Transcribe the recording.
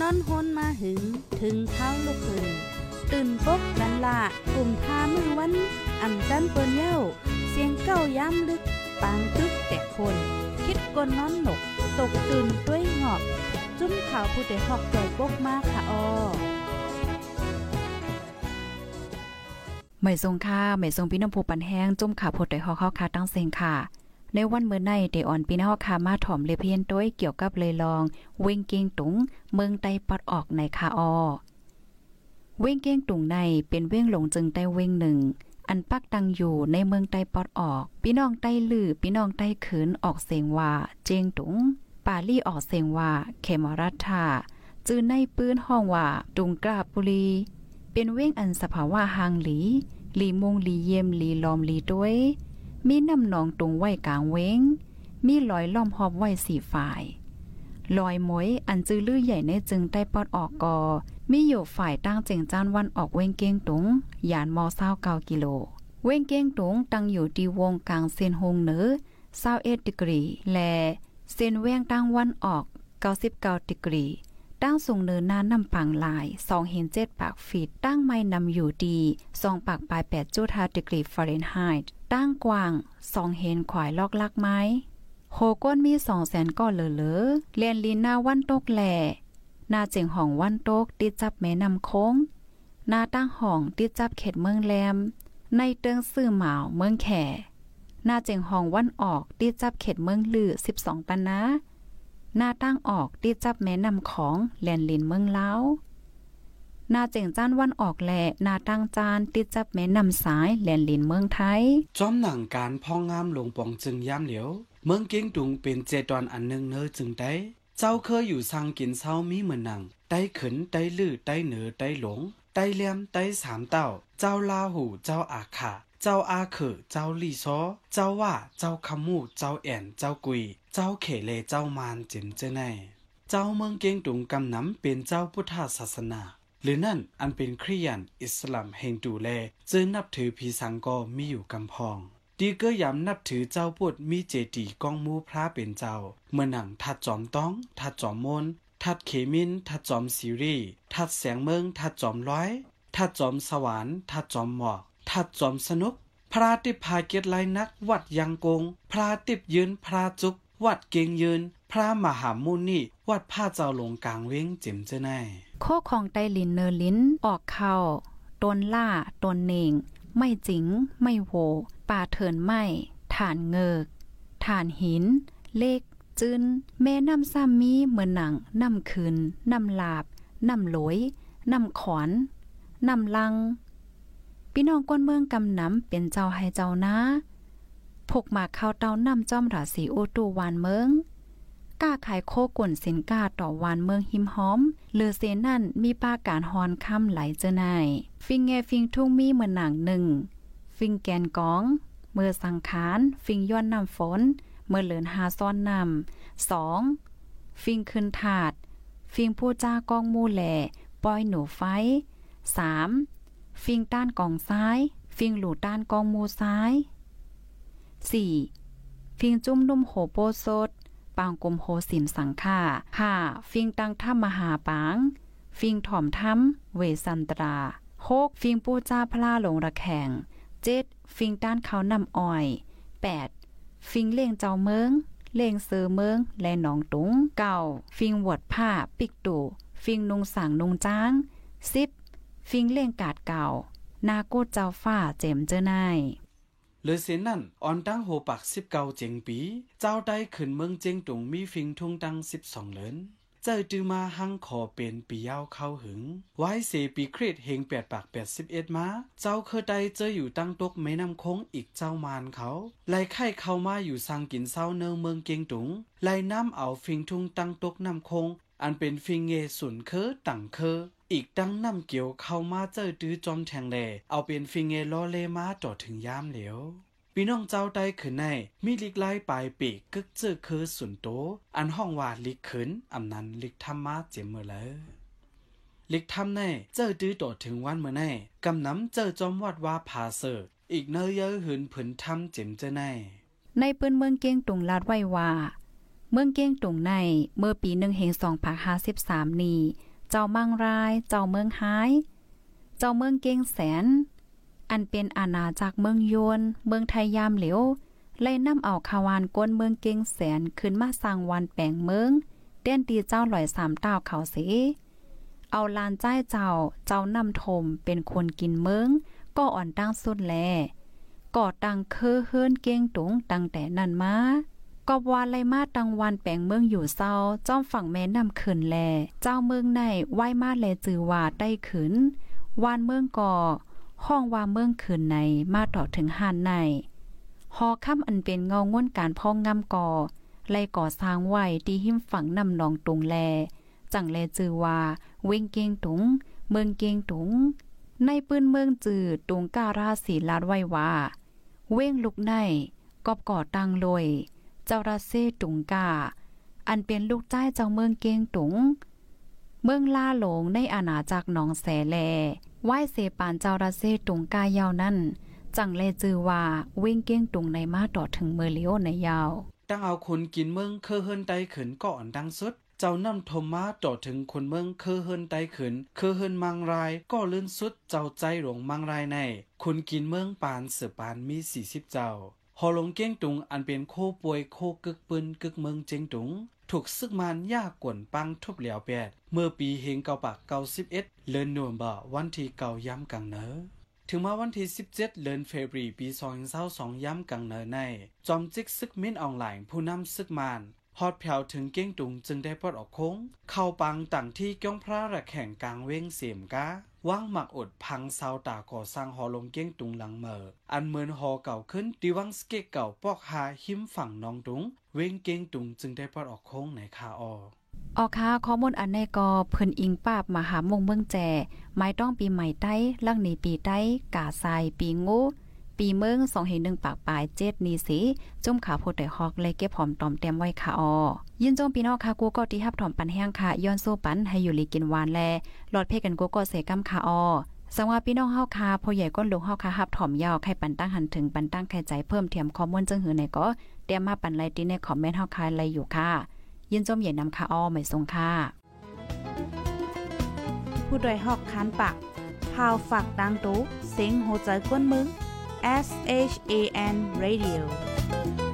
นอนฮนมาหึง ถึงเท้าลูกขึ้นตื่นปกกันละกลุ่มทามือวันอ่ำจันเปิ้นเย้า เสียงเก้าย้ำลึก ปางตึกแต่คน คิดกนนอนหนก ตกตื่นด้วยหงอบ จุ้มข่าวผู้ใดหอกใจปกมากค่ะออไม่ทรงค่าไม่ทรงพี่น้ำผูปันแห้งจุ่มขาพดได้ฮอกเข้าคาตั้งเซงค่ะ ในวันเมื่อในเดอ่อนปีนฮอกคามาถ่อมเลเพียนต้วยเกี่ยวกับเลยลอง เวงเกงตุง เมืองไตปัดออกในคาออ เวงเกงตุงในเป็นเว้งหลงจึงไต้เว้งหนึ่ง อันปักตังอยู่ในเมืองไตปอดออก พี่น้องไต้ลือพี่น้องไต้ขืนออกเสียงว่าเจงตุง ปาลี่ออกเสียงว่าเขมรัตถาจื้อในปื้นห้องว่าตุงกราบบุรี เป็นเว้งอันสภาวะหางหลี หลีมงหลีเยี่ยมหลีลอมหลีด้วย มีน้ำหนองตรงไว้กลางเว้ง มีลอยล้อมหอบไว้สี่ฝ่าย ลอยมวยอันจื้อลือใหญ่ในจึงใต้ปอดออกกอมีอยู่ฝ่ายตั้งเจงจานวันออกเว้งเก้งตุงยานมอเศร้าเก้ากิโล เว้งเก้งตุงตั้งอยู่ที่วงกลางเส้นหงเหนือเศร้าเอ็ดดิกรี และเส้นแวงตั้งวันออกเก้าสิบเก้าดิกรีตั้งสูงเนินหน้านำปังลายสองเห็นเจ็ดปากฟีดตั้งไม่นำอยู่ดีสองปากปลายแปดจุดห้าดีกรีฟาเรนไฮต์ ตั้งกว้างสองเห็นขวายลอกลักไม้โหก้นมีสองแสนก้อนเหลือเลอเลียนลินหน้าวันโตกแหล่นาเจิงห้องวันโตกติดจับแม่นำโค้งนาตั้งห้องติดจับเขตเมืองแรม ในเติงซื่อหมาวเมืองแข่นาเจิงห้องวันออกติดจับเขตเมืองลือสิบสองปันนะนาตั้งออกที่จับแม่นำของแลนลินเมืองเล้า นาเจิงจ้านวันออกแหล่นาตั้งจานติดจับแม่นำสายแลนลินเมืองไทย จอมหนังการพ่องงามลงปองจึงย่ำเหลียว เมืองเก่งตุงเป็นเจตอนอันหนึ่งเนอจึงได้เจ้าเคยอยู่สร้างกินเศร้ามีเหมือนหนังไต้ขืนไต้ลื้อไต้เหนือไต้หลงไต้เลียมไต้สามเต้า เจ้าลาหูเจ้าอาขาเจ้าอาเขอเจ้าลี่ซอเจ้าว่าเจ้าคำมูเจ้าแอนเจ้ากุย เจ้าเขเลเจ้ามานจิมเจไนเจ้าเมืองเกียงตุงกำน้ำเป็นเจ้าพุทธศาสนา หรือนั่นอันเป็นคริยันอิสลามแห่งดูแลจึงนับถือพีสังก็มีอยู่กำพอง ดีก็ย้ำนับถือเจ้าพุทธมีเจดีย์กองมูพระเป็นเจ้า เมื่อหนังทัดจอมต้อง ทัดจอมมนทัดเขมิน ทัดจอมซีรีทัดแสงเมือง ทัดจอมร้อย ทัดจอมสวรรค์ทัดจอมหมอก ทัดจอมสนุก พระติพาเกียรติไลนัก วัดยังกง พระติบยืน พระจุก วัดเกงยืน พระมหามุนีวัดผ้าเจ้าหลงกลางเว้งเจิมเจ้าไนโคของไตลินเนอลินออกเข้าตนล่าตนเนง ไม่จิง ไม่โว ป่าเถินไม่ฐานเงิกฐานหิน เลขจืนแม่น้ำซ้ำมีเหมือนหนังน้ำคืนน้ำลาบน้ำหลอยน้ำขอนน้ำลัง พี่น้องก้นเมืองกำน้ำเป็นเจ้าให้เจ้านะพกมาเข้าเต้าน้ำจอมราศีโอตูวานเมือง กล้าขายโคก่นสินก้าต่อวานเมืองหิมหอมเลือเซนั่นมีป้าการฮอนค่ำไหลเจอนายฟิงแงฟิงทุ่งมีเมือนหนังหนึ่ง ฟิงแกนกอง เมื่อสังขารฟิงย้อนนำฝน เมื่อเหลือนหาซ้อนนำสองฟิงขึ้นถาด ฟิงผู้จ้ากองมูแหล่ปอยหนูไฟสามฟิงต้านกองซ้าย ฟิงหลูต้านกองมูซ้ายสี่ฟิงจุ้มนุ่มโหโปโซด ปางกลมโหสิมสังค่าห้าฟิงตังถ้ำมหาปาง ฟิงถ่อมถ้ำเวสันตราหกฟิงปูจ้าพลาหลงระแข่งเจ็ดฟิงต้านเขานำอ้อยแปดฟิงเล่งเจ้าเมืองเล่งเซอเมือง และหนองตุงเก่าฟิงวดผ้าปิกตูฟิงนุงสางนุงจ้างสิบฟิงเล่งกาดเก่า นาโกเจ้าฟ้าเจมเจอนาย หรือเสียนั่นออนตั้งโหปักสิบเก้าเจงปี เจ้าได้ขึ้นเมืองเจงตุงมีฟิงทุ่งตั้งสิบสองเลนเจ้าจือมาหังขอเป็นปียาวเข้าหึง ไว้เสปีคริตเฮงแปดปากแปดสิบเอ็ดมา เจ้าเคยได้เจออยู่ตั้งตกไม่นำคงอีกเจ้ามานเขาไล่ไข่เข้ามาอยู่สังกินเศร้าเนอเมืองเกงตุงไล่น้ำเอาฟิงทุ่งตั้งตกนำคง อันเป็นฟิงเงสุนเคอตังเคอ อีกดังน้ำเกี่ยวเข้ามาเจอตื้อจอมแทงแลเอาเป็นฟิงเงลอเลมาจอดถึงยามเหลียวพี่น้องเจ้าได้ขึ้นในมีลิกไล่ปลายปีกกึกเจอคือสุนโต อันห้องว่าลิกขึ้นอำนั้นลิกทำมาเจมเมื่อแล้วลิกทำในเจอตื้อโตถึงวันเมื่อในกำน้ำเจอจอมวัดว่าผาเสออีกเนยเยอะหืนผืนทำเจมเจอในในปืนเมืองเกียงตุงลาดไว้ว่า เมืองเกียงตุงในเมื่อปีหนึ่งเฮงสองพันห้าสิบสามนี้ เจ้ามังราย เจ้าเมืองหาย เจ้าเมืองเก่งแสน อันเป็นอาณาจักรเมืองยวนเมืองไทยยามเหลียวไล่นำเอาคาวานก้นเมืองเก่งแสนขึ้นมาสร้างวันแปลงเมืองเต้นตีเจ้าหลอยสามต้าวเขาเสเอาลานใจเจ้าเจ้านำทมเป็นคนกินเมืองก็อ่อนตั้งสุดแลก่อตังเคือเฮือนเก้งตุงตั้งแต่นั้นมา กอบวานไลมาตังวันแปลงเมืองอยู่เศร้าจ้อมฝั่งแม่นำขึ้นแล เจ้าเมืองในไหวมาแลจือว่าได้ขึ้นวานเมืองก่อห้องว่าเมืองขึ้นในมาต่อถึงหานในหอค่ำอันเป็นเงาง่วนการพองงำก่อไล่ก่อสร้างไว้ที่หิมฝั่งนำนองตุงแล จังแลจือว่าเว้งเกงตุง เมืองเกงตุง ในปืนเมืองจือตุงการาศีลาดไว้ว่า เว้งลุกในกอบก่อตังลอย เจ้าราเซตุงกา อันเป็นลูกจ้ายเจ้าเมืองเกงตุง เมืองล่าหลงในอาณาจักรหนองแสแลไหว้เสปานเจ้าราเซตุงกายาวนั่น จังแลจือว่าเว้งเก้งตุงในมาต่อถึงเมอเลียวในยาวตั้งเอาคนกินเมืองเคอเฮินไตขืนก่อนดังสุดเจ้านำทมมาต่อถึงคนเมืองเคอเฮินไตขืนเคอเฮินมังรายก็ลื่นสุดเจ้าใจหลงมังรายในคนกินเมืองปานเสือปานมีสี่สิบเจ้า ฮอลงเก้งตุงอันเป็นโคป่วยโคกึกปืนกึกเมืองเจงตุง ถูกซึกมันยากกวนปังทุบเหลียวแปด เมื่อปีเฮงเกาปากเกาสิบเอ็ดเลินนวมบ่วันที่เกาย้ำกังเนอถึงมาวันที่ 17 เดือนเฟบรีปี2022ย้ำกังเนอใน จอมจิกซึกมินออนไลน์ผู้นำซึกมาน ฮอดแผวถึงเก้งตุงจึงได้ปลดออกโค้งเข้าปังต่างที่ก้องพระระแข่งกลางเว้งเสียมกาว่างหมักอดพังซาตาก่อสร้างหอลงเก้งตุงหลังเมออันเหมือนหอเก่าขึ้นดีวังสเกเก่าปอกหาหิมฝั่งน้องตุง เว้งเก้งตุงจึงได้ปลดออกโค้งในคาออออกค่ะข้อมูลอันในกอเพิ่นอิงปาบมหามงเมืองแจไม้ต้องปีใหม่ใต้ลังหนีปีใต้กาทรายปีงู ปีเมืองสองเห็นหนึ่งปากปลายเจ็ดนีสีจุ่มขาโพดไดฮอกเลยเก็บหอมตอมเต็มไว้ค่ะออยินจมปีนอกค่ะกูก็ที่ฮับถอมปันแห้งค่ะย้อนสู้ปันให้อยู่ลีกินหวานแลหลอดเพกันกูก็เสกำค่ะออสังว่าพี่น้องเฮาคาพ่อใหญ่ก้นลูกเฮาคาฮับถอมยาวไข่ปันตั้งหันถึงปันตั้งไข่ใจเพิ่มเทียมข้อมูลจึงหือไหนก็เตรียมมาปันไลติในคอมเมนต์เฮาคาไลอยู่ค่ะ ยินจมใหญ่นำค่ะอ้อไม่ทรงค่ะผู้โดยหอกคันปากพาวฝากดังตู้เสียงโหใจกวนมึง S H A N Radio